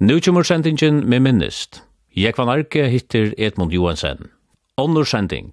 Nu kommer sendingen med minnist. Jeg van Arke hittir Edmund Johansen. Onnur sending.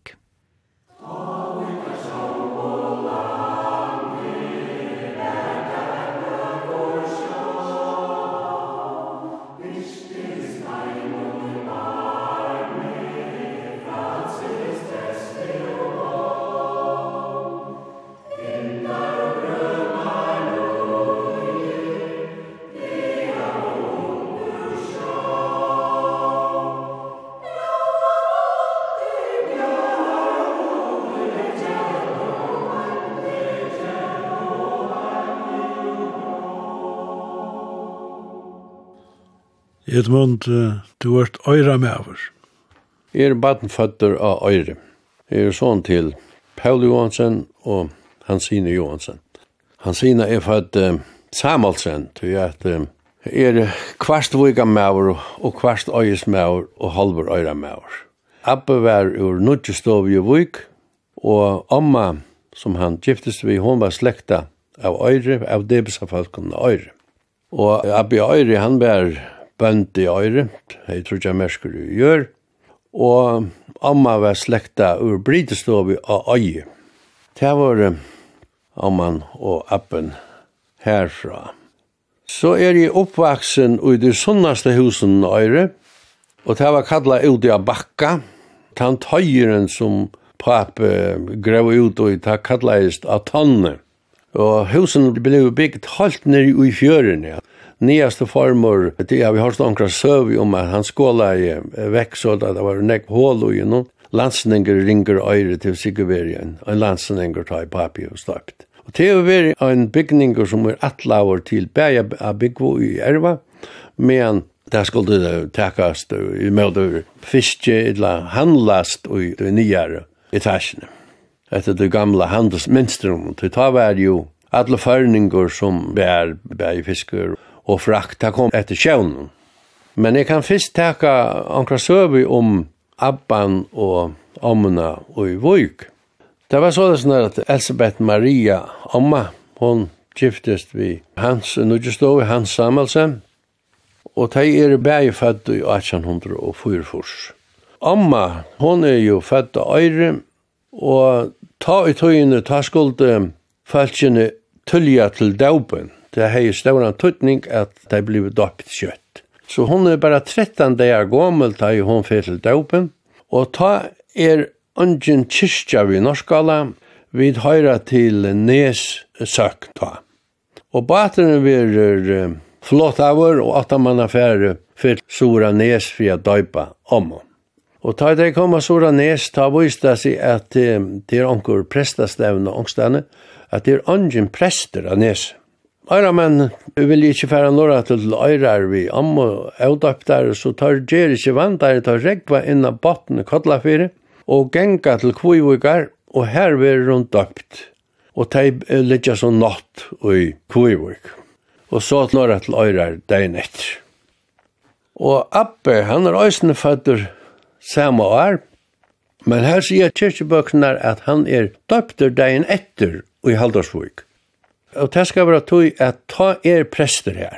Edmund, du ert øyre med over. Jeg er badenføtter av øyre. Jeg er sånn til Paul Johansen og Hansine Johansen. Hansine er født uh, Samuelsen, til at uh, er kvart vika maur og kvart øyes maur og halvor øyra maur. Abbe var ur nudjestov i vik, og amma som han giftist vi, hon var slekta av øyre, av debisa øyre. Og Abbe øyre, han var bønd i øyre, jeg tror ikke jeg mersker du gjør, og amma var slekta ur bryteståbi av øye. Det var amman og appen herfra. Så er jeg oppvaksen i de sunnaste husen i øyre, og det var kalla ut i bakka, den tøyren som pape grev ut og ta kallaist av tanne. Og husen ble byggt halvt nere i fjøren, ja nyaste formor, det har vi hørt omkring søv om at han skåla i vekk så at det var nekk hål og gjennom. Landsninger ringer øyre til Sigurverien, en landsninger tar i papi og støpt. Og det er vært en bygning som er atlaver til bæja av byggvo i erva, men det skulle det takast i møte fiske eller handlast i de nyare etasjene. Etter det gamla handelsminstrum, det tar vær jo alle førninger som bær, bær fisker og frakta kom etter sjøvnen. Men jeg kan først teka ankra søvi om Abban og Omna og i Vøyk. Det var sånn at Elisabeth Maria, Amma, hon giftest vi Hans Nudjestov, Hans Samuelsen, og de er bæg født i 1804. Amma, hon er jo født av Øyre, og ta i tøyene, ta skulde falskene tølja til daupen det har ju stor at att det blir doppt kött. Så hon är bara 13 dagar gammal då hon fer til dopen och ta er ungen kyrkja vi norskala vid høyra til nes søk ta. Og bateren verur flott avur og åtta man affære fyrt sora nes for å døypa om. Og ta det koma sora nes, ta viste seg at det er onkur prestastevna ångstane, at det er ungen prester av neset. Eira vi vil ikkje færa norra til eirar vi ammo der, så tar gjer ikkje der, tar regva inna botten kodlafyrir, og genga til kvivugar, og her verur hun døpt. Og tei liggja så natt i kvivug, Og så til norra til eirar dein etter. Og Abbe, han er òsne fødder samme år, men her sier kyrkjebøkene at han er døpter dein etter i Haldarsvug og det skal være tog at ta er prester her,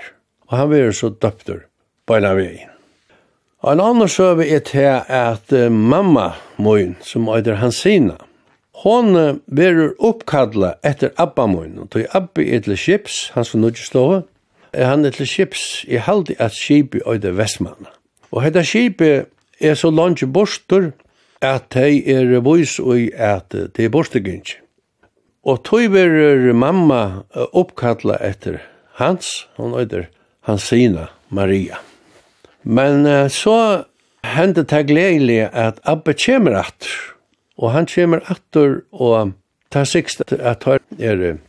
og han blir så døpter på en av veien. Og en annen søve er til at mamma min, som heter Hansina, hon blir oppkalla etter Abba min, og tog Abba er til Kips, han som nå ikke Er han er til Kips i halde at Kipi heter Vestmanna. Og hette Kipi er så langt borster at de er vois og at de er borstegjengje. Og tog verur mamma oppkalla etter hans, hon øyder Hansina Maria. Men uh, så hendte det gledelig at Abbe kommer atter, og han kommer atter og tar sikst at han er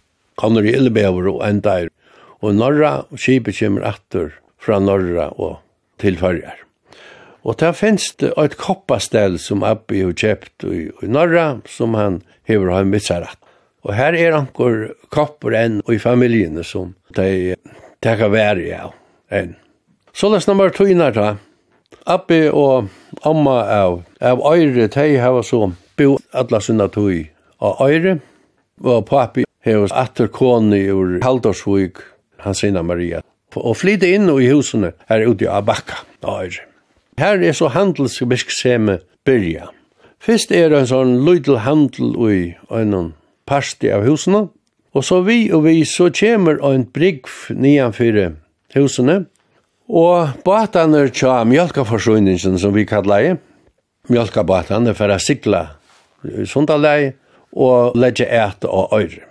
kommer i Illebever og enda er. og Norra, og Kibet kommer atter fra Norra og tilførjer. Og der finnes det et koppastel som Abbe har kjøpt i, i Norra, som han hever har missarat. Og her er anker kopper enn i familien som de takkar vær i av enn. Så les nummer tøyner da. Abbi og amma av, av øyre, de hava så bo alla sinna tøy av øyre. Og papi har atter kone ur Haldorsvig, hans sinna Maria. Og flytte inn i husene her ute i Abakka av øyre. Her er så handelsbiskseme byrja. Fyrst er en sånn lydel handel i øynene parsti av husene, og så vi og vi så kommer en brygg nedanfyre husene, og båtene tja mjölkaforsøyningen som vi kallar det, mjölkabåtene for å sikla sundalei og legge et og øyre.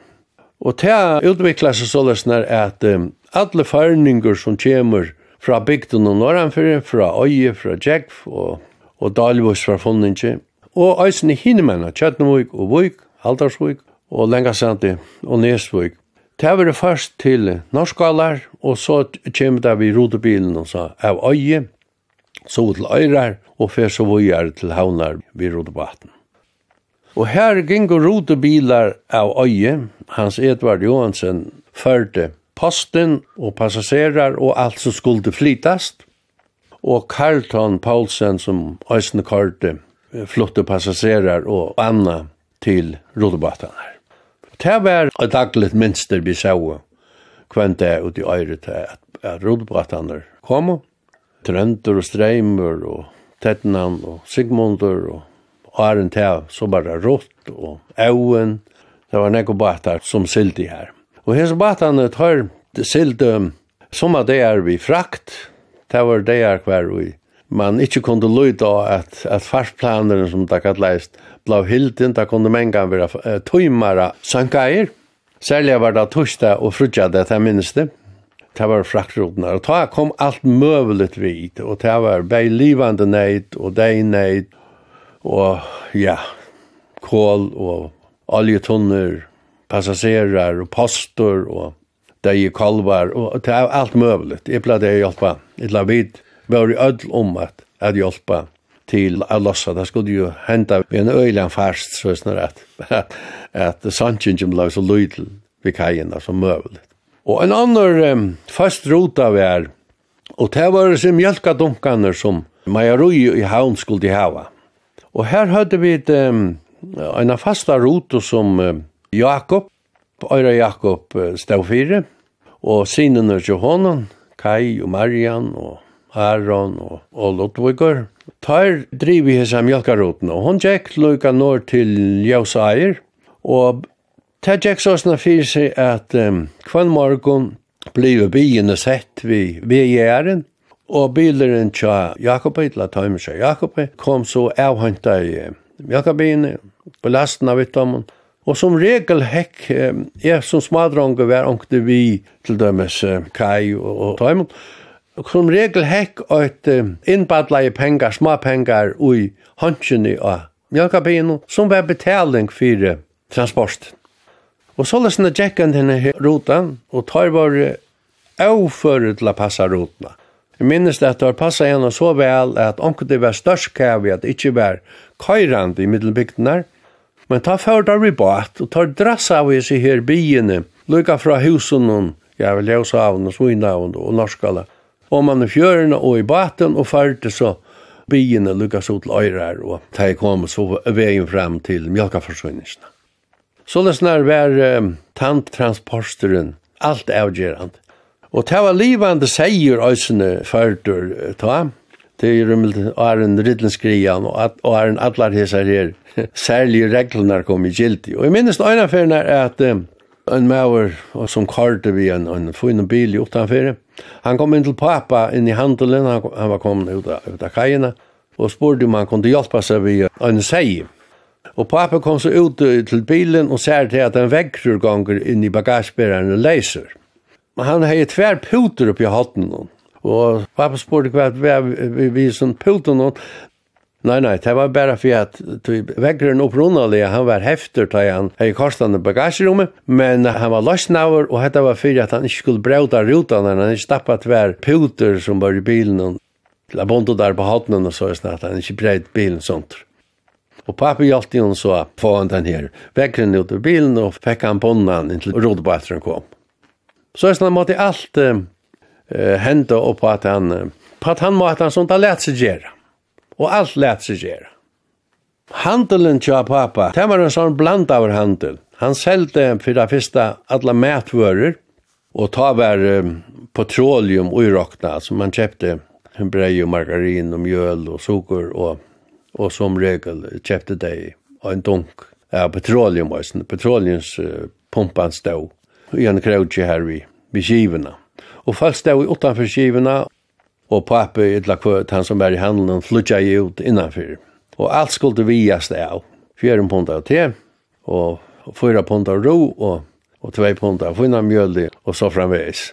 Og det utvikla seg så løsner at um, alle farninger som kommer fra bygden og norranfyrir, fra øye, fra Djekv og, og Dalvus fra Fondinje, og eisen i Hinemanna, Kjøtnevøk og Vøk, Haldarsvøk, og lenga sandi og Nesvøk. Det var først til Norskalar, og så kommer det vi rodebilen og så av øye, så til øyrar, og før så var til havnar vi rodebaten. Og her gingo rodebilar av øye, Hans Edvard Johansen førte posten og passasjerar og alt som skulle flytast, og Carlton Paulsen som øysene korte flotte passasjerar og anna til rodebatanar. Det var et dagligt minster vi så kvann det ut i øyre til at, at rodbrattaner kom. Trønder og Streimer og Tetnan og Sigmundur og Arent her, så bare rått og Auen. Det var nekko batar som sildi her. Og hese batane tar sildi som at det er vi frakt. Det var det er hver vi man ikkje kunde løyta at, at farsplaneren som det kan leist blå hilden, da kunde menga vera uh, tøymara sankair. Særlig var det torsdag og frutja det, det minnes det. Det var fraktrotene, og da kom alt møvelet vid, og det var bei livande neid, og dei neid, og ja, kål og oljetunner, passagerar og postor og dei kolvar, og det er alt møvelet. Jeg ble det hjelpa, jeg la vidt var öll om at, at hjálpa til å lossa. Det skulle jo henda vi en øyland fast, så er at, at, at sannsynjum ble så lydel vi kajina som møvelig. Og en annan um, fast rota vi er, og det var disse mjölkadunkaner som Majarui i havn skulle hava. Og her hadde vi et, um, en fasta rota som um, Jakob, Øyra Jakob uh, stod fire, og sinene til honom, Kai og Marian og Aron og, og Lodvigur. Tar drivi hessa mjölkaruten, og hon gikk lukka nord til Jausaier, og ta gikk såsna fyrir seg at um, kvann morgun blivu bygene sett vi VGR-en, og bileren tja Jakob la taimer seg Jakob kom så avhanta i Jakobine, på lasten av vittamon, Og som regel hekk, jeg som smadronge var ångte vi til dømes Kai og Taimund, Og som regel hekk eit i pengar, små pengar ui håndkjene av mjölkabinen, som var betaling fyrir transport. Og så lesen jeg tjekkan denne rutan, og tar var avføret til å passa rutna. Jeg minnes det at det var passa henne så vel at omkring det var størst kæv at det ikke var køyrand i middelbygdene, men ta før der vi og tar drassa av oss i her byene, lukka fra husen, ja, vel, jeg sa av og svina av og norskala, og man i fjørene og i baten, og farte så byene lukkas ut til øyrer, og de kom så veien frem til mjölkaforsøgningene. Så det snar var um, tanttransporteren, alt avgjerand. Og det var livande seier øysene førtur ta, det er rummel Arjen Ridlenskrian og at, Arjen Adlar hesar her, særlige reglene kom i gildi. Og jeg minnes øynaferna er at um, en maur som karte vi en, en fin bil utenfor. Han kom inn til pappa inn i handelen, han, han var kommet ut av, ut av kajene, og spurte om han kunne hjelpe seg ved en sei. Og pappa kom så ut til bilen og ser til at en veggrurganger inn i bagasjbereren leiser. Han hei tver puter oppi hatten, og pappa spurte hva vi, vi, vi sånn puter noen, Nei, nei, det var bare for at väggren opprunnelig, han var hefter där han hade kostande bagagerummet, men han var lösnaver och det var for att han ikke skulle brauta rutan när han inte stappat hver puter som var i bilen och la bondo där på hatten och så er snart han inte breit bilen sånt. Och pappa hjälpte hon så få han den här väggren ut av bilen och fikk han bonnan in till rådbattren kom. Så är snart måtte allt eh, hända upp på att han, på att han måtte han sånt har lärt sig göra og alt lät sig göra. Handelen tja pappa, det var en sånn bland av handel. Han selte for det første alle matvører, og ta var um, petroleum urokna, som man kjøpte brei og margarin og mjøl og sukker, og, og som regel kjøpte det og en dunk av petroleum, petroleumspumpan uh, stod i en krautje her vi, vi skivene. Og folk stod utenfor skivene, og pappi ytla kvøt, han som var i handelen, flutja i ut innanfyr. Og alt skulle viast av. Fjeren punta av te, og fyra punta av ro, og, og tvei punta av finna mjöldi, og så framvegis.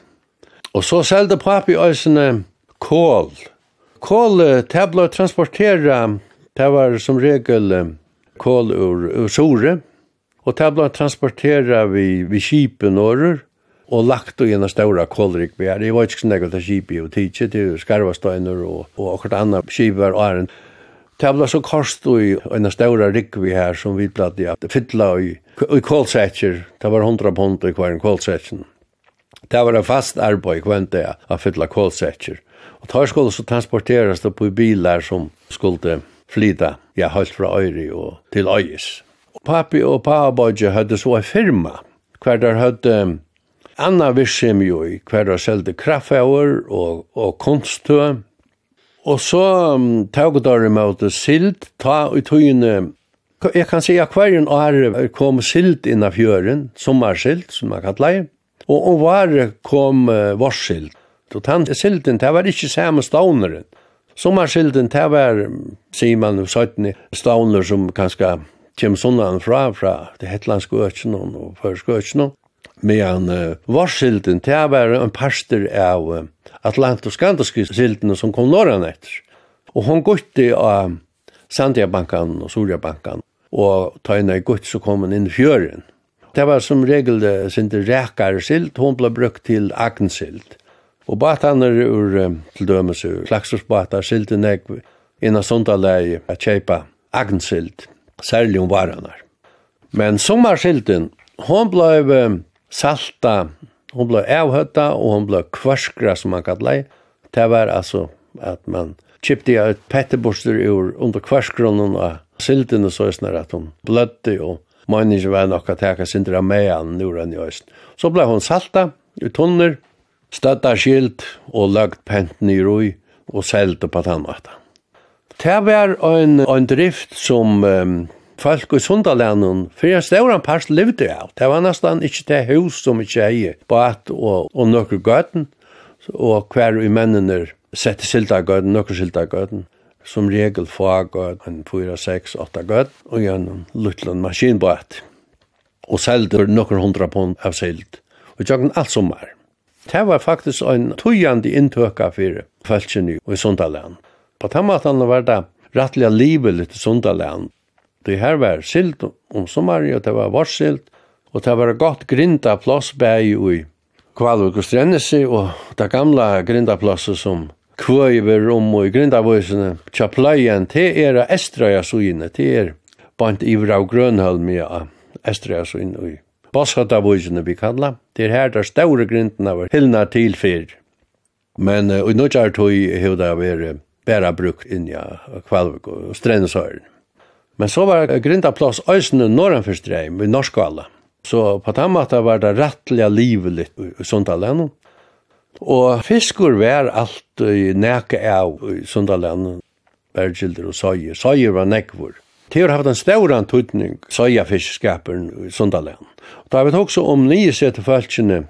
Og så selde pappi òsene kål. Kål, det ble transportera, det var som regel kål ur, ur sore, og det ble transportera vi, vi kipen årer, og lagt og gjennom ståra kolrik vi er. Det var ikke sånn ekkert kipi og tidsi til skarvastøyner og, og akkurat anna kipi var æren. Det ble så korst og gjennom ståra rik vi her som vi blad i at fytla og i kolsetjer. Det var hundra pund i hver kolsetjen. Det var en fast arbeid hver det å fytla kolsetjer. Og tar skulle så transporteres det på bilar som skulle flyta, ja, holdt fra Øyri og til Øyis. Papi og Pabodje hadde så en firma hver der hadde Anna virksem jo i hver og selde kraftfauer og, og kunsttø. Og så um, tog der måte sild, ta i tøyene, jeg kan si akvarien er kom sild innan fjøren, sommersild, som man kan lei. og om var kom uh, varsild. Så tann silden, det var ikke samme stavneren. Sommersilden, det var, sier man søytene, stavner som kanskje kjem sundan fra, fra det hetlandske økene og førskøkjennom medan uh, varsilden til var en parster av uh, Atlantisk-Skandiske silden som kom norran etter. Og hon gutti av Sandia-bankan og Surjabankan og ta inn ei gutt så kom inn i fjøren. Det var som regel uh, sinte rekare sild, hon ble brukt til agnsild. Og bataner ur um, til dømes ur klaksorsbatar silden eg innan sondalei a kjeipa agnsild, særlig om varanar. Men sommarsilden, hon blei salta, hon blev avhøtta, og hon blev kvarskra som man kallar det. var altså at man kipte ut petteborster ur under kvarskronen av silten og så snarare att hon blödde och människor var nok at jeg sin dra med han Nuren i Øst. Så ble hon salta i tunner, støtta skilt og lagt penten i roi og selte på tannvata. Det var en, en drift som um, folk i Sundalænen, for jeg stod en par levde av. Det var nesten ikke det hus som ikke er bæt og, og nøkker gøten, og hver i mennene sette sildagøten, nøkker sildagøten som regel fagat en 4, 6, 8 gøten, og gjennom luttelen maskinbåt og selder nokkur hundra pund av silt, og jøkken alt sommar. Det var faktisk en tøyande av fire feltsinu i Sundalænen. På den måten var det rettelig livet litt i Sundalænen, Det her var silt om sommari, og det var varsilt, og det var godt grinda plass bæg i Kvalvik og Strennesi, og det gamla grinda plasset som kvøyver rom og i grindavøsene, tja pløyen, det er estraja sugine, det er bant iver av grønholm i estraja sugine, og i Bosshatavøsene vi kalla, det er her der staure grindene var hilna til fyr. Men uh, i nødjar tog hevda veri bæra brukt inn i Kvalvik og Strennesøyren. Men så var grindaplass øysene norren for streim i Norskala. Så på den måten var det rettelig litt i Sundalen. Og fiskur var alt i neke av i Sundalen. Bergilder og søyer. Søyer var nekvor. Det har haft en stauran tutning, søyafiskskaperen i Sundalen. Og da har vi også om nye sette falskene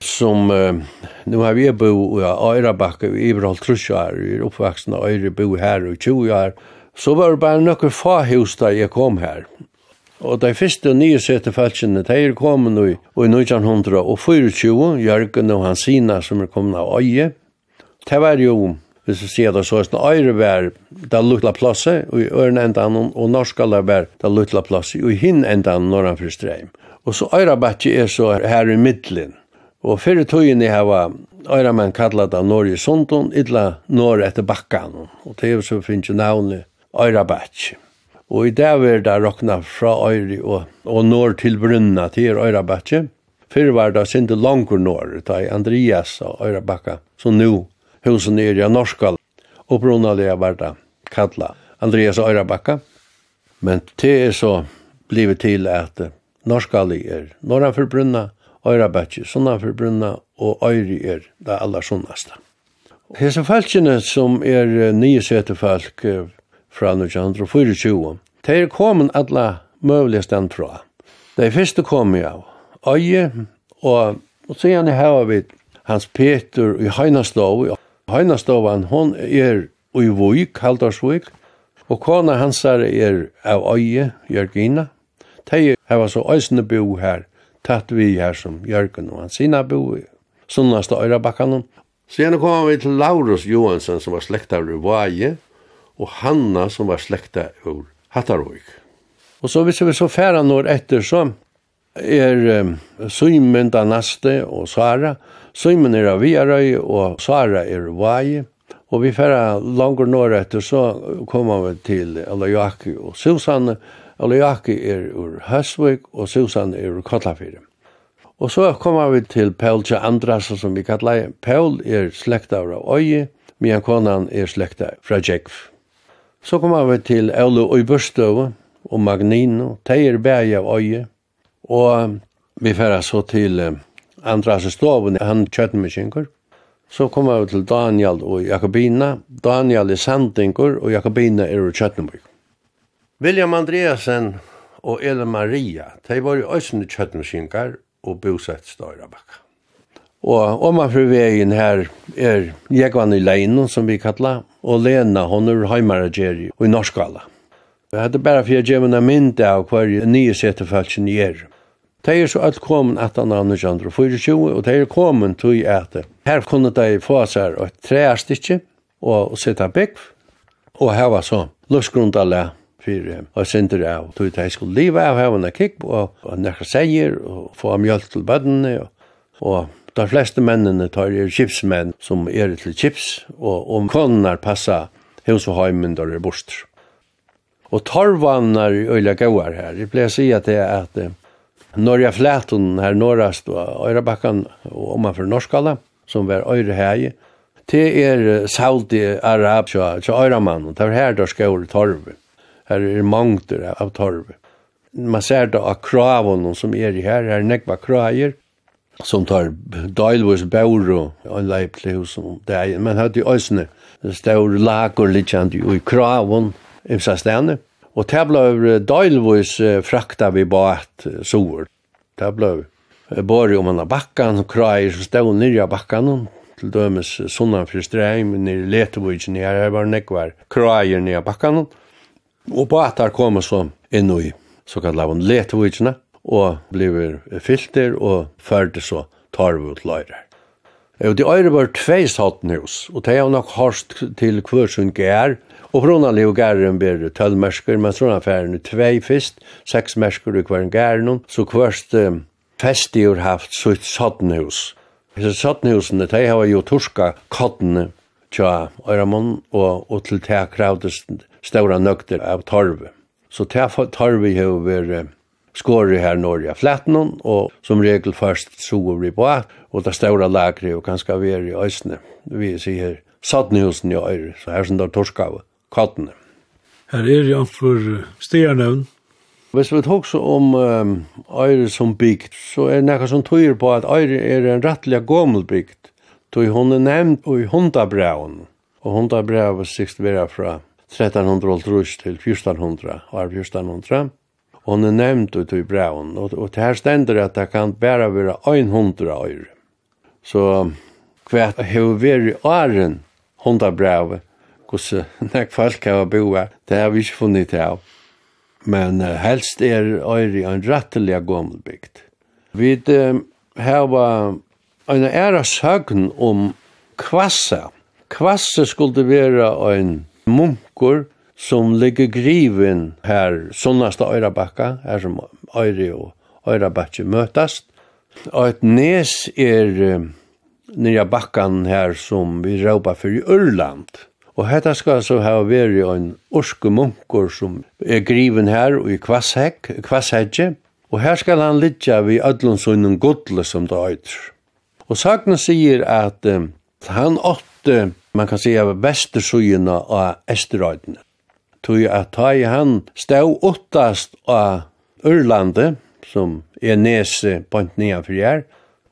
som uh, nu har vi bo i Øyrabakke i Iberhold Trusjar, i oppvaksen av Øyre bo her i 20 år, Så var det bare noen få hus da jeg kom her. Og de første nye sette falskene, de er kommet nå i 1924, Jørgen og Hansina som er kommet av øye. Det var jo, hvis vi sier det så, en øyrevær, det lukla plasset, og i ørene enda og norska var det lukla plasset, og i hinn enda han når han fristreim. Og så øyrebatje er så her i middelen. Og fyrir tøyen jeg hava øyremann kallat av Norge Sundon, idla Norge etter bakkan, og det er så finnes jo navnet Øyrabatj. Og i dag er det råkna fra Øyri og, og når til Brunna til Øyrabatj. Fyrr var det sindi langur når, da i Andreas og Øyrabakka, som nu husen er i Norskal. Og Brunna det var det kalla Andreas og Øyrabakka. Men det er så blivit til at Norskal er norranför Brunna, Øyrabakj, for Brunna og Øyri er det aller sunnaste. Hese falskene som er nye setefalk fra 1924. De er kommet alle møvelige stand fra. De første kom jeg av Øye, og, og så gjerne her vi Hans Peter i Heinastov. Heinastovan, hon er i Vujk, Haldarsvujk, og kona hans er av Øye, Jørgina. De har så øysene bo her, tatt vi her som Jørgen og hans sina bo, sunnaste Øyrabakkanen. Så gjerne kom vi til Laurus Johansen, som var slektar i Vaje, og Hanna som var slekta ur Hattarvik. Og så hvis vi så færa når etter så er um, Søymen Danaste og Sara. Søymen er av Viarøy og Sara er Vaje. Og vi færa langer når etter så kommer vi til Alajaki og Susanne. Alajaki er ur Høsvik og Susanne er ur Kotlafire. Og så kommer vi til Paul til Andras som vi kallar. Paul er slekta av Øye, men konan er slekta fra Jekv. Så kommer vi til Aule Øybørstøve og Magnino, Teier bæg av Øye, og vi færer så til Andras Stoven, han kjøttenmykjengur. Så kommer vi til Daniel og Jakobina. Daniel er sandingur, og Jakobina er kjøttenmyk. William Andreasen og Ella Maria, de var i øsne kjøttenmykjengar og bosett Støyrabakka. Og om man fru veien her er Jekvann i Leinen, som vi kallar, og Lena, hon er heimarageri i Norskala. Jeg hadde bare fyrir jeg gjemmer mynd av hver nye setefalsen gjør. De er så alt kommet 18 av 1924, og de er kommet til at her kunne de få seg et treastikke og sitte bygg, og her var så løsgrunndale for og sender av. Så de skulle liva av hevende kikk og nekka seier og få mjölk til bøddene og, og De fleste mennene tar er chipsmenn som er til chips, og om konar passa hos og heimen der er borster. Og torvanar øyla gauar her. Jeg pleier å si at det er at Norja Flæton her norrast og Øyrabakkan og omanfor Norskala, som var Øyrehei, det er saudi arab tja, tja Øyramann, det er her der skal torv. Her er mangter av torv. Man ser det av kravene som er i her, her er nekva krajer, som tar døylvis bæur og en leiplig hos om det men hadde jo òsne stor lager litt i kravun imsa stene og det ble døylvis frakta vi bæt sover det ble bare om man har bakkan krair som stod nirja bakkan til dømes sunnan fyrir streim nir letevujtjen her var nekvar krair nirja bakkan og bætar kom så inn i såkallt lavun letevujtjena og blir filter og ferdig så tar vi ut løyre. Og de øyre var tvei sattenhus, og de har nok harst til hver som gær, og fra Leo Gæren blir tølv mersker, men sånn affæren er tvei fyrst, seks mersker i hver gæren, så hverst um, festi har haft sitt sattenhus. Disse sattenhusene, de har jo torska kattene tja Øyramon, og, og til det kravdest stora nøkter av torve. Så det torve har vært skåret her når jeg fletten og som regel først så vi på og det større lagre og kanskje vi er i øsene. Vi sier sattnehusen i øyre, så her som det er torsk av kattene. Her er jo for stjernevn. Hvis vi tok så om um, øyre som bygd, så er det noe som tøyer på at øyre er en rettelig gammel bygd. Tøy hun er nevnt i hundabraun, og hundabraun var sikst vera fra 1300 til 1400, år 1400. Og hun er nevnt ut i braun, og, og det her stender at det kan bare være 100 år. Så hva har vært åren hundra brev, hvordan nek folk har boa, det har vi ikke funnet av. Men uh, helst er øyre en rettelig gommelbygd. Vi uh, har en æra søgn om kvassa. Kvassa skulle være en munkur som ligger griven her sunnast Øyrabakka, her som Øyre og Øyrabakki møtast. Og et nes er nyrja bakkan her som vi råpa for i Ørland. Og hetta skal så ha veri en orske munkur som er griven her og i Kvasshegg, Kvasshegge. Og her skal han litja vi ödlunsunnen godle som det øyder. Og sakna sier at um, han åtte, man kan sier, vestersugina av Esterøydene tog at ta i han stau åttast av Ørlande, som er nese på nya fyrir,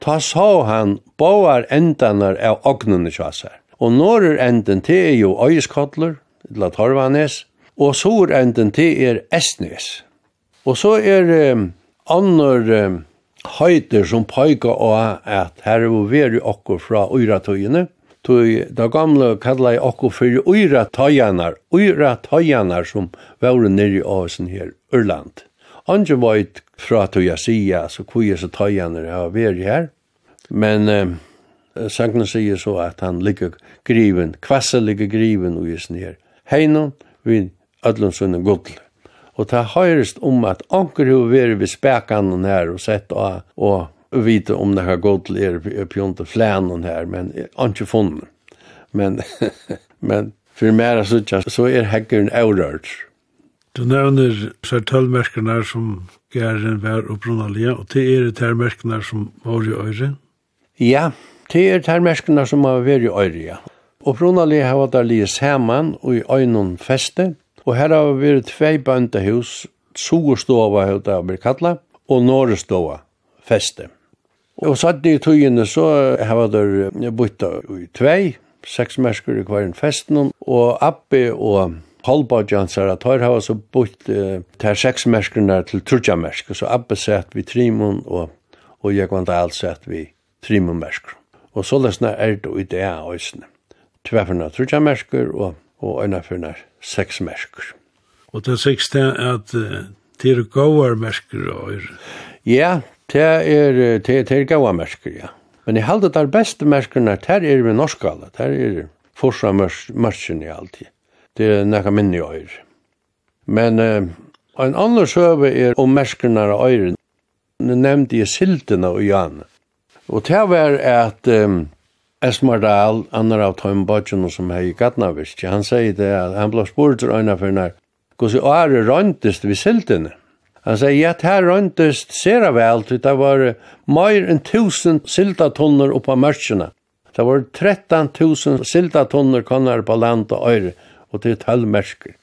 ta sa han boar endanar av ognene kjassar. Og norr enden til er jo øyeskottler, la torvanes, og sur enden til er Estnes. Og så er um, annor um, høyder som pøyga av at her er vi veri okkur fra øyratøyene, tog da gamla kalla i okko fyrir uira tajanar, uira tajanar som var nere i Åsen her, Urland. Andre veit fra tog jeg sia, så kuja så tajanar har vært her, men eh, sangna sier så at han ligger griven, kvassa ligger griven og isen her, heinon vid Adlundsunnen Godl. Og ta høyrest om at anker hoveri vi spekan her og sett og, og vite om det har gått till er pjonte flänen här, men inte funnit. Men, men för mer så, så är häckaren orört. Du nevner særtølmerkene som gæren var opprunalige, og det er tærmerkene som var i øyre? Ja, det er tærmerkene som var i øyre, ja. Opprunalige har vært där lige saman og i øynene feste, og her har vi vært tvei bøndehus, Sogestova har det vært kallet, og Norestova feste. Og satt i tøyene så hava der bytta i tvei, seks mersker i hver en festen, og Abbe og Holbadjansar, at her hava så bytt uh, ter seks merskerne til trutja mersker, så Abbe sett vi trimon, og, og Jekvandal sett vi trimon mersker. Og så løsne er det i det av øsene. Tveferna trutja mersker, og, og øynaferna seks mersker. Og det sikste er at uh, det er gåar mersker og. Ja, Det er, det, det er gaua mersker, ja. Men jeg halde der beste merskerne, der er vi norskala, der er forsa merskerne alltid. Det er nekka minni øyr. Men uh, en annen søve er om merskerne av øyr. Nå nevnte jeg siltene og jan. Og det var at um, Esmardal, annar av Tøymbadjene som hei i Gatnavisk, han sier det at han ble spurt til øyna for nær, hvordan er det røntest vi siltene? Han sier, ja, det her røntest ser vel, det var mer enn tusen sildatonner oppa mørkjene. Det var 13 000 sildatonner på land og øyre, og til tølv mersker.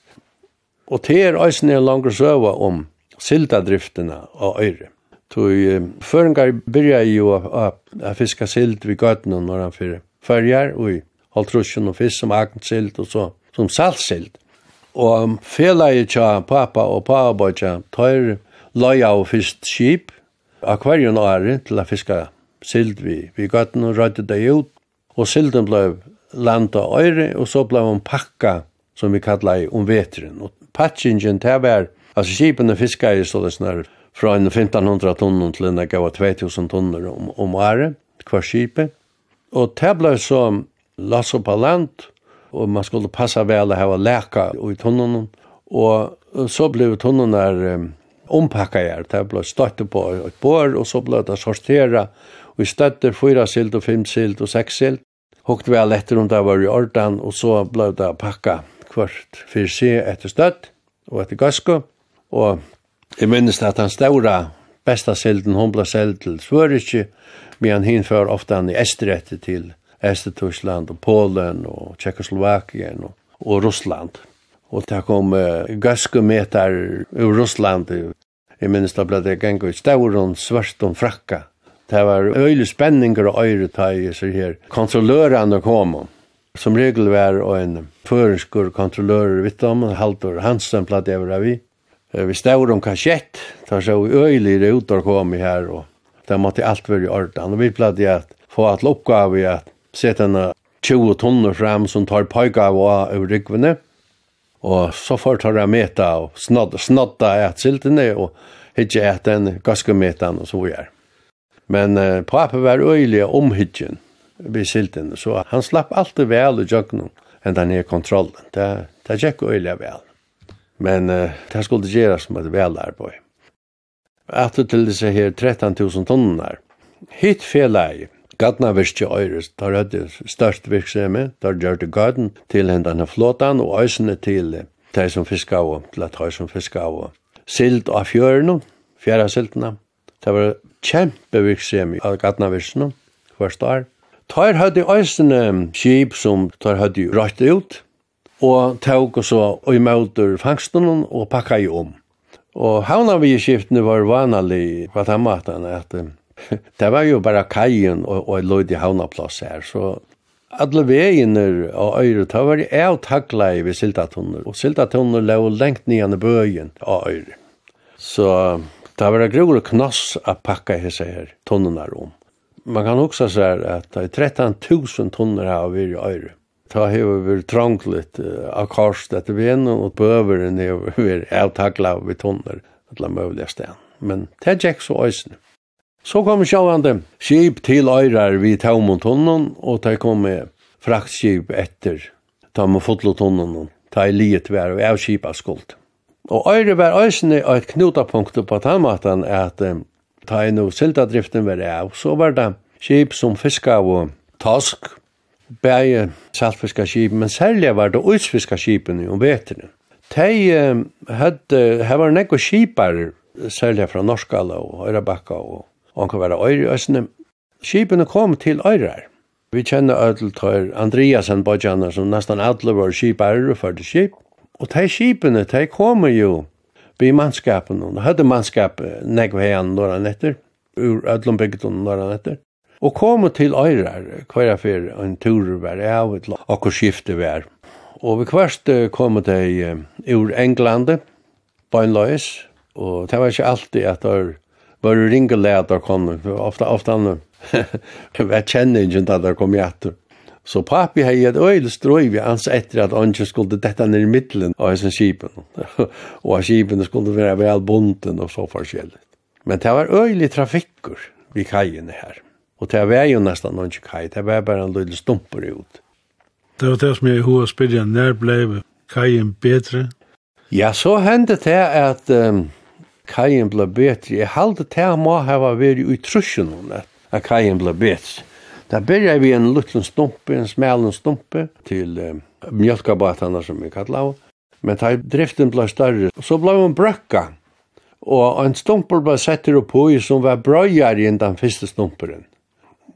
Og det er også en langer søva om sildadriftene og øyre. Tøy føringar byrja jo a fiska sild vi gøtna når han fyrir. Førjar og haltrusjon og fisk som agnt sild og så som saltsild. Og felaget tja pappa og pappa tja tar loja og fyrst skip, akvarion åre til a fiska sild vi. Vi gatt og rødde det ut, og silden blei landa øyre, og så blei hon pakka, som vi kalla i om vetren. Og patchingen til var, altså skipene fiska i så det snar fra en 1500 tonner til en gav 2000 tonner om, om året, hver skipet. Og til blei så lasso på land, og man skulle passa vel å ha leka i tunnelen. Og så ble tunnelen der ompakka her, det ble støttet på et bår, og så ble det sortera, og vi støtte fyra silt og fem silt og seks silt. Hokt vi alle etter om det var i orden, og så ble det pakka kvart for seg etter støtt og etter gasko. Og jeg minnes at han ståra besta silden, hun ble selv til Svørikje, men han hinfører ofte han i Estrette til Estetyskland og Polen og Tjekkoslovakien og, og Russland. Og det kom uh, gaskumetar ur Russland. Jeg minnes da ble det gengå i Stavron, svart om frakka. Det var øylig spenninger og øyre ta i seg her. Kontrollørene kom. Som regel var en føringskur kontrollør vidt om, Haldur Hansen platt jeg vi. Vi stavur om kasjett, da så øylig rutar kom i her, og det måtte alt være i orden. Og vi platt jeg at få at oppgave i at sett en 20 tonner fram som tar pojka av av over. Og så får tar jeg meta og snodda, snodda et siltene og hitje et en gaskemetan og så gjør. Men eh, pappa var øyelig om hitjen vid siltene, så han slapp alltid vel i jøkkenen enn den her kontrollen. Det, det gikk øyelig vel. Men uh, det skulle gjøres som et vel arbeid. Etter til disse her 13 000 tonner. Hitt fjellet Gatnavirki Øyres, der hadde størst virksomhet, der gjør det gaden til hendene flåtan og øysene til de som fiskar av, til at de som fiskar av. Silt av fjørene, fjæra siltene, det var kjempe virksomhet av Gatnavirki hver år. Tar hadde øysene skip som tar hadde rødt ut, og tog og så og møter fangsten og pakka i om. Og havna vi i skiftene var vanlig på den måten at det var jo bara kajen og, og løyd i havnaplass her, så alle veginer og øyre, det var jeg takla i ved Siltatunner, og Siltatunner lå lengt nyan i bøyen av øyre. Så det var gror og knass å pakka hese her tunnene om. Man kan også se at det er 13 000 tunner her vi i øyre. Ta hever vi trangt litt av karst etter venen, og bøveren hever vi avtakla av vi tonner, alle mulige sted. Men det er ikke så øyne. Så kom sjåvande skip til øyrar vid Taumontunnen, og det kom fraktskip etter taumontonnen, ta i liet vær og avskipa skuld. Og øyre var øysene og et knutapunkt på Taumatan at ta i no siltadriften var av, så var det skip som fiska og task, bæge saltfiska skip, men særlig var det utsfiska skipen i omvetene. De hadde, her var nekko skipar, særlig fra Norskala og Øyrabakka og og han kan være øyre i Østene. Skipene kom til øyre Vi kjenner ødel til Andreasen Bajana, som nesten alle var skipere for det skip. Og de skipene, de kommer jo by mannskapen, og hadde mannskap negv heian når han etter, ur ødlom bygden når han etter. Og kom til øyre hver fyr en tur var av et akkur skifte var. Og vi kvart kom til ur Englande, Bøynløys, og det var ikke alltid at det Bare ringa läta kom, ofta ofta han, jeg kjenner inte att det kom hjertet. Så papi hei et øyl strøyvi ans etter at Anker skulle detta ned i middelen av hessen skipen. og at skipen skulle være vel bunten og så forskjellig. Men det var øyl trafikkur vi kajen her. Og det var jo nesten Anker kaj, det var bare en lille stumper ut. Det var det som jeg hoa spyrja, når blei kajen bedre? Ja, så hendte det at um, kajen ble betri. Jeg halde det må hava veri i trusjen hon at kajen ble betri. Da byrja vi en liten stumpe, en smelen stumpe, til eh, mjölkabatana som vi kallar av. Men da driften ble større, så ble hun brøkka. Og en stumper ble setter opp i som var brøyar i den første stumperen.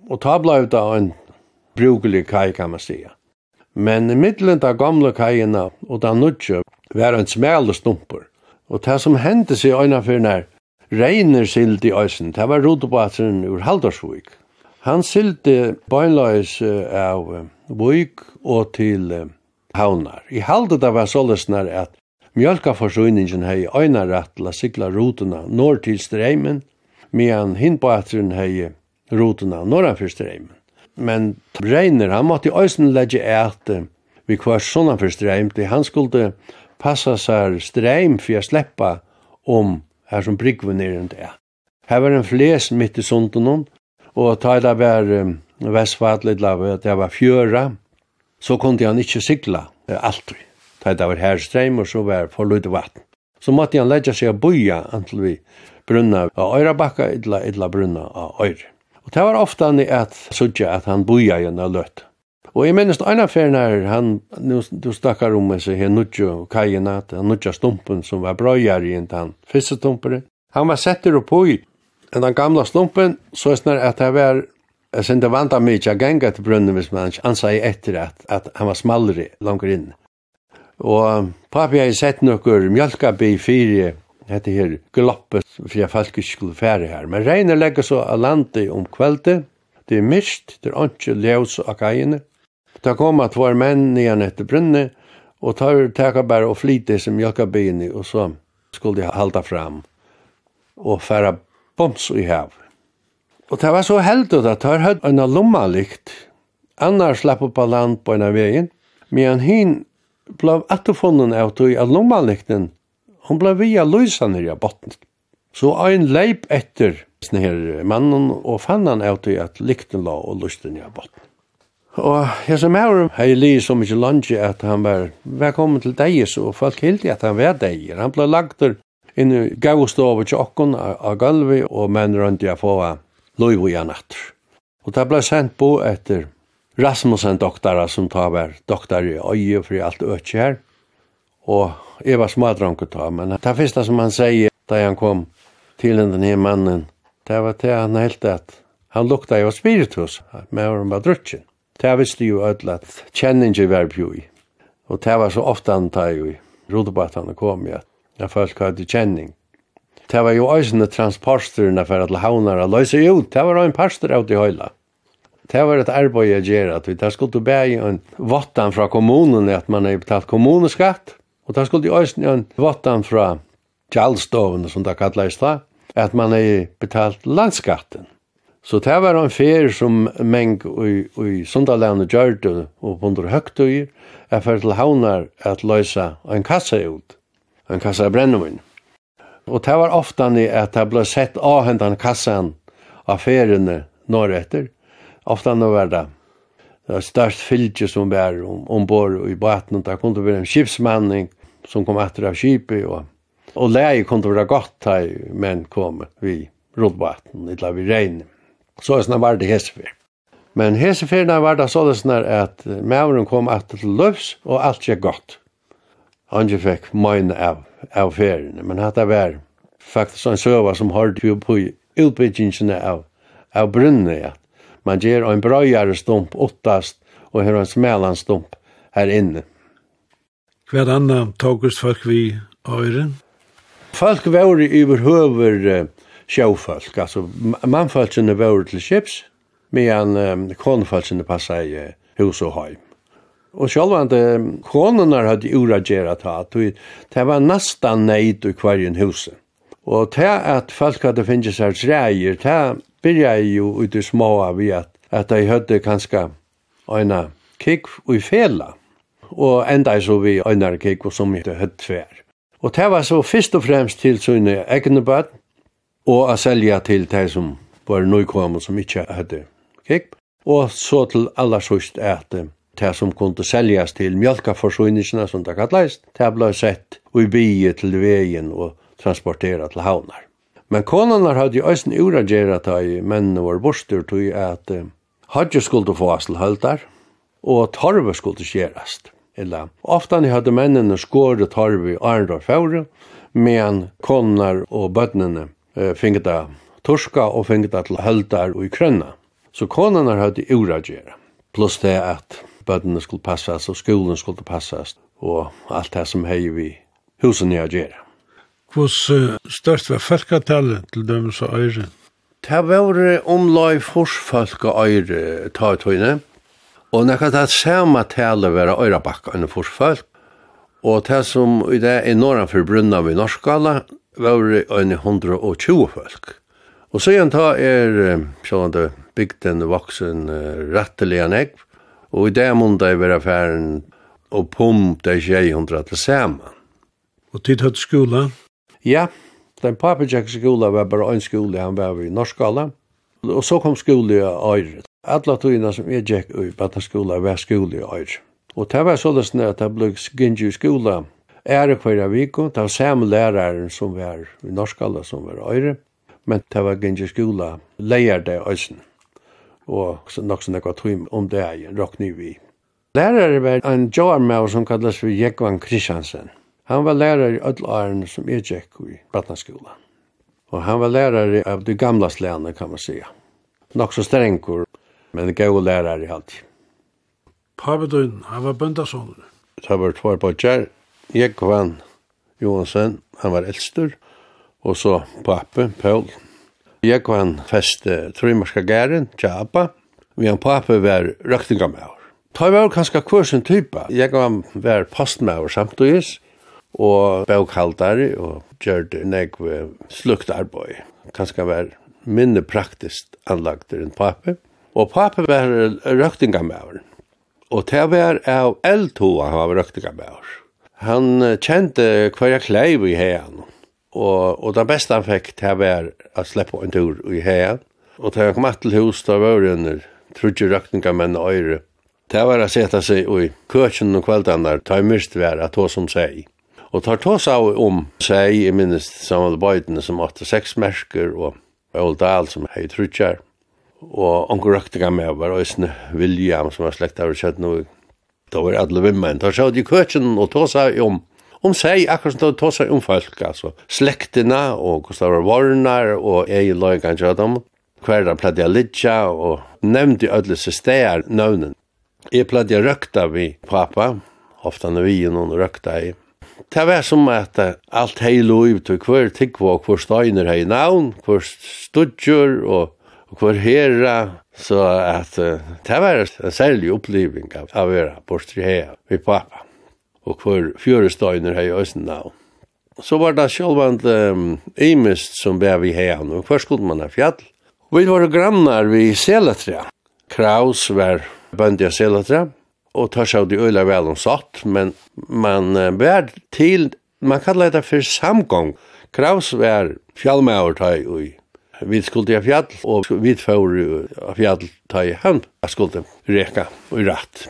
Og ta ble det en brukelig kaj, kan man sige. Men i middelen av gamle kajena og da nudje var en smelen stumper Og det som hendte seg øyne for nær, regner sild i øysen, det var rotobateren ur Haldarsvik. Han silde bøynløys av Vik og til Havnar. I halde det var sålesnar at mjölkaforsøyningen hei øyne rett til å sikla rotena nord til streimen, medan hinbateren hei rotena nordanfyr streimen. Men Reiner, han måtte i øysen legge et vi kvar sånn for streim, han skulle passa seg streim for jeg sleppa om her som brygven er enn det. Her var en fles mitt i sunden og ta det var um, vestfadlig lave, det var fjøra, så kunde han ikke sigla alltid. Ta det var her streim og så var for lyd vatten. Så måtte han legge seg å boja antil vi brunna av Øyrabakka, illa, illa brunna av Øyre. Og det var ofta han i at sudja at han boja igjen av løtt. Og jeg minnes en av ferien han, nu, du snakkar om meg, her nudjo kajena, han nudja stumpen som var brøyar i en tann fisketumpere. Han var setter opp i en den gamla stumpen, så er snar at det var, jeg synes det vant av mykje genga til brunnen hvis man ansa i etter at, at han var smallere langer inn. Og papi har sett nokkur mjölkabi fyri hette her gloppet for jeg folk ikke skulle fære her. Men regnet legger så av landet om kveldet, det er mist, det er ikke ljøs av kajene, Da kom at var menn igjen etter brunne, og tar teka bare og flyte som jakka bini, og så skulle de halda fram og færa boms i hav. Og det var så heldig at tar høyt en lomma likt, annars slapp opp av land på en av veien, men hin ble atterfunnen av tog av lomma likten, hun ble via lysa nere av botten. Så ein leip etter snir mannen og fann han av tog at likten la og lysten i av botten. Og jeg som er hei li så mykje lunge at han var velkommen til deg, så folk hildi at han var deg. Han ble lagt der inn i gavstov og tjokken av gulvi, og menn rundt jeg få lov i natt. Og det ble sendt på etter Rasmussen doktora som tar var doktor i øye for alt økje her. Og jeg var smadranker ta, men det første som han sier da han kom til den her mannen, det var til han helt at han lukta jo spiritus, men han var drutjen. Det visste jo ødel at kjenninger var bjoi. Og det var så ofte han tar jo i rodebattene kom i at jeg følte hadde kjenning. Det var jo øysene transportstyrene for at launer og løse jo. Det var en parster av de høyla. Det var et arbeid jeg gjør at vi tar skulle bære en vattan fra kommunen at man har betalt kommuneskatt. Og det skulle øysene en vattan fra kjallstovene som det kallet i stad at man har betalt landskatten. Så det var en fer som meng i Sundaland og Gjørte og under Høgtøy er fer til havner at løysa en kassa ut, en kassa brennevin. Og det var ofta ni at det ble sett av hendan kassan av når norretter. Ofta nå var det det størst fylgje som var om, ombord i båten, det kunne være en skipsmanning som kom etter av skipet, og, og leie kunne være godt her menn kom vi rådbaten, eller vi regnet. Så er sånn var det hesefer. Men heseferna var det sånn at maveren kom etter til løvs, og alt gikk godt. Han fikk mine av, av feriene, men dette var faktisk en søva som holdt jo på utbyggingene av, av brunnet, ja. Man gjør en brøyere stump åttast, og her en smelan stump her inne. Hver annan tågust folk vi øyren? Folk var i overhøver sjåfolk, altså mannfolkene var til skips, medan um, konfolkene passa i uh, hus og heim. Og sjálvande konene hadde uragerat hatt, det var nästan neid i kvarjen huset. Og til at folk hadde finnes seg treier, det byrja jo ut i små av at, at de hadde kanskje øyne kikk i fela, og enda så vi øyne kikk som hadde høtt tvær. Og det var så først og fremst til sånne egne bøtten, og å selge til de som var nøykommet som ikke hadde kikk. Og så til aller sørst at det som kunne selges til mjölkaforsyningene, som det kalles, det ble sett i bygget til veien og transporteret til havnar. Men konanar hadde jo eisen uragera ta i mennene var borstur tog at uh, hadje skulle få asilhaldar og torve skulle skjerast. Ella. Oftan hadde mennene skåret torve i Arndor Faure, men konanar og bøtnene finge det torska og finge det til høldar og i krønna. Så konan har høyde uragjera. Plus det at bøttene skulle passast og skolen skulle passast og alt det som hei vi husen i agjera. Hos uh, størst var folketallet til dem som øyre? Det var omlai forsfolk og øyre ta i tøyne. Og nekka det samme tallet var øyrebakka enn forsfolk. Og det som i det er norra for brunna vi Norskala, var en 120 folk. Og så igjen ta er, sånn at bygden vaksen rettelig en egg, og i det måndet er vi affæren og pump det 200 100 til sammen. Og tid hatt skola? Ja, den papirjekk skola var bare en skola, han var i Norskala, og så kom skola i Øyre. Alla togina som jeg gikk i Bata skola var skola i Øyre. Og det var sånn at det ble gynnsig skola, ære kvar viko, det var samme læreren som var i Norskalla som var øyre, men det var gynge skola leier det øysen, og nok som nekva tøym om det er råkni vi. Lærere var en joarmau som kallas for Jekvan Kristiansen. Han var lærer i Ødlaren som er tjekk i Brattnaskolan. Og han var lærere av de gamla slene, kan man säga. Nok så strengkor, men gau lærer i alt. Pavedøyn, han var bøndasånene. Det var tvær på kjær, Jekvan Johansen, han var eldstur, og så pappe, Paul. Jekvan feste Trymarska gæren, Tjapa, vi han pappe var røktingamæver. Ta var kanskje kursen typa. Jekvan var postmæver samtugis, og bøkhaldari, og gjørte negv slukt arbeid. Kanskje var minne praktiskt anlagter enn pappe. Og pappa var røktingamæver. Og det var av eldtoa han var røktingamæver. Han kjente hver jeg kleiv i heian. Og, og det beste han fikk til var å slippe en tur i heian. Og til han kom til hus da var det under trudje røkninger menn og øyre. Det var å sette seg i køkken og kveldene ta i myrst vær at hos som seg. Og tar tås av om seg i minst samme bøyden som åtte seks mersker og Old Dahl som hei trudjar. Og onker røkninger med var Øysene William som var slekt av Kjøtnøy. Da var alle vimmen. Da sjå de køtjen og tåsa om om seg, akkurat som de tåsa om folk, altså. Slektina og hvordan det var varnar og jeg løy kanskje av dem. Hver da pleide jeg litja og nevnte alle seg steder nøvnen. Jeg pleide jeg røkta vi pappa, ofta når vi og noen røkta i. Det var som at alt hei lov til hver tikkva og hver steiner hei navn, hver studjur og hver herra Så at uh, det var en særlig oppleving av å være bortre her ved pappa. Og for fjørestøyner her i Østendal. Så var det sjølvand um, imist som var vi her, og først skulle man ha fjall. Vi var grannar ved Selatra. Kraus var bøndi av Selatrea, og tar seg av de øyla vel om satt, men man uh, var til, man kallar det for samgång. Kraus var fjallmauer tøy og Vi skulle av fjall, og vi får av fjall ta i hand. Jeg skulle reka og rett.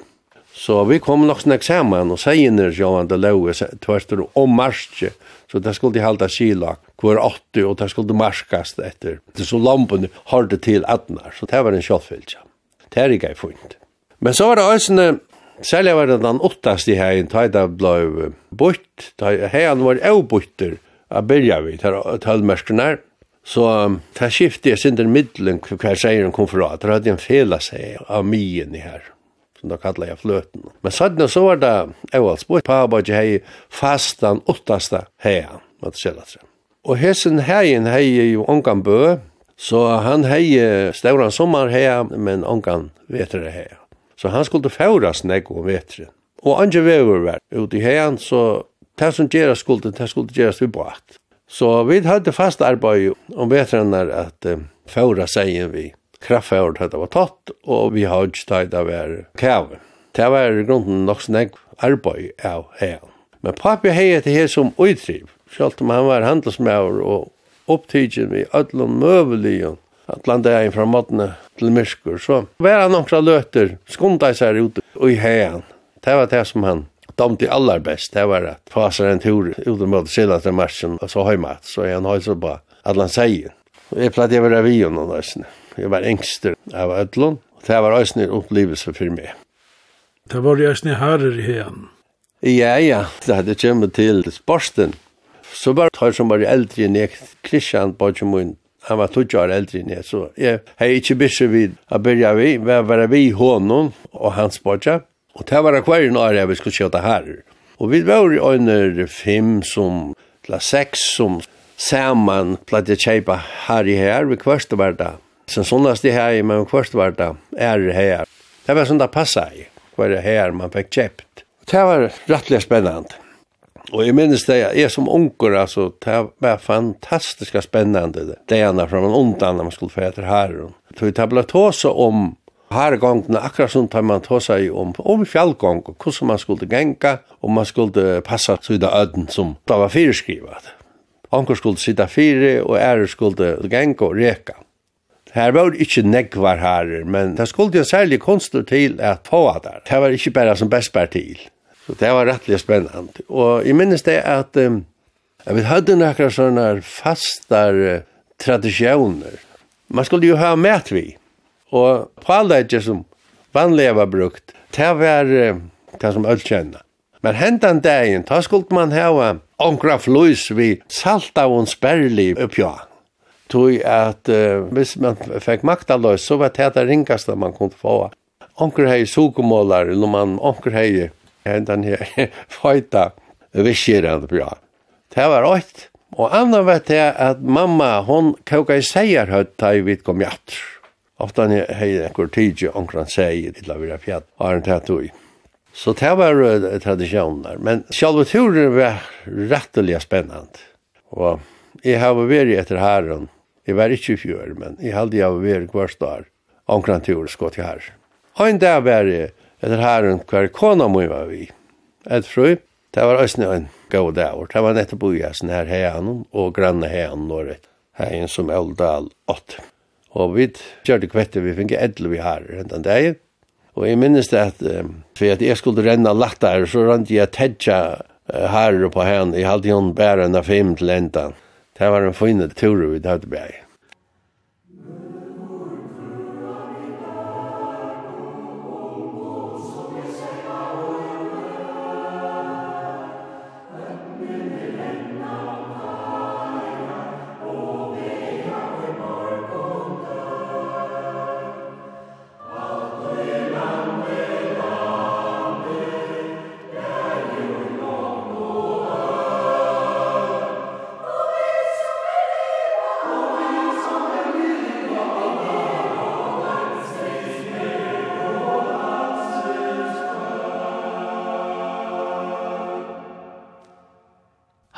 Så vi kom nok snakk saman, og segjene sjåan det lave tverster om marsje, så det skulle halda kila hver 80, og det skulle marskast etter. Det så lampen har det til atnar, så det var en sjåfylt. Det er ikke jeg funnet. Men så var det også Særlig var det den åttast i hegin, da det ble bort, da hegin var avbutter, a byrja vi, til tølmerskene her, Så det skiftet jeg sin den middelen hva jeg sier kom fra. Det hadde en fela seg av myen i her, som da kallar jeg fløten. Men sånn så var det, jeg var spurt på arbeid hei fastan åttaste heian, måtte skjella seg. Og hessen heien hei jo ongan bø, så han hei stauran sommar heia, men ongan vetere heia. Så han skulle fauras nek om vetren. Og andre vever var ute i heian, så det som gjeras skulle, det skulle gjeras vi båt. Så vi hadde fast arbeid om vetrenar at uh, færa seien vi kraftfæra hadde det var tatt, og vi hadde ikke tatt av er kæve. Det var grunnen grunden nok snakk arbeid av hegen. Men papi hei til her som uitriv, selv om han var handelsmæver og opptidgen vi ödlom møveligen, at landa ein fra matna til myrskur, så var han nokra løter, skunda seg ute i hean Det var det som han damte allar best, det var at pasar en tur utom mot til marsjen, og så heima, så er han halsa på allan seien. Og jeg platt jeg var av vion og nøysene. Jeg var engster av ödlon, og det var nøysene opplevelse for meg. Det var nøysene herrer i hen. Ja, ja, det hadde kommet til sporsten. Så var det som var eldre enn jeg, Kristian Bodjemoen, han var tog år eldre enn jeg, så jeg har ikke bysset vid å begynne vi, men var vi hånden og hans bodja. Og det var hver en år vi skulle kjøte her. Og vi var i under fem som, eller seks som sammen platt jeg kjøpe her i her, vi kvørst var det. Sen sånnast i her, men kvørst var det er her. Det var sånn det passet i, hver her man fikk kjøpt. Det var rettelig spennende. Og jeg minnes det, jeg som unger, altså, det var fantastisk spennende det ene fra man undan når man skulle fære her. Så det ble tåse om Har gongna akkurat sånn tar man tåsa i om, om fjallgång og hvordan man skulle genka, og man skulle passa til det øden som da var fyrskrivet. Anker skulle sida fyre og ære skulle genka og reka. Her var det ikke negvar her, men det skulle jo særlig konst til at få der. Det var ikke bare som best bær til. Så det var rettelig spennende. Og jeg minnes det at um, jeg hadde noen sånne fastar tradisjoner. Man skulle jo ha med vi. Og pålegger som vanlig var brukt, det var det som alt kjenner. Men hentan dagen, da skulle man hava onkra flus vi salta og sperrliv uppja. Tog at uh, hvis man fikk maktaløs, så var det det ringaste man kunne få. Onkra hei sukumålar, eller man onkra hei hendan hei fajta vishiran bra. Det var åkt. Og annan vet jeg at mamma, hon kauka i seierhøtt da vi kom hjatt. Ofta ni hei enkur tidsi omkran seg i la vira fjall, og har en ui. Så det var uh, tradisjoner, men sjalve turen var rettelig spennant. Og jeg har vært etter herren, jeg var ikke i fjør, men jeg hadde jeg vært hver sted, omkran turen skått til her. Og en dag var jeg etter herren hver kona må var vi. Et fru, det var også en god dag, det var nettopp i hessen her heian og granne heian norrett, heian som Eldal 8. Og vi kjørte kvette, vi fikk edle vi har den dagen. Og jeg minnes det at, um, for at jeg skulle renne lagt der, så rente jeg tedja uh, her på henne. Jeg hadde jo bare en av fem til enda. Det var en fin tur vi hadde bæg.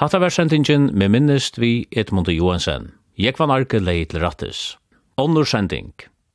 Hatta var sendingen med minnest vi Edmund Johansen. Jeg var narki leid til rattes. Onnur sending.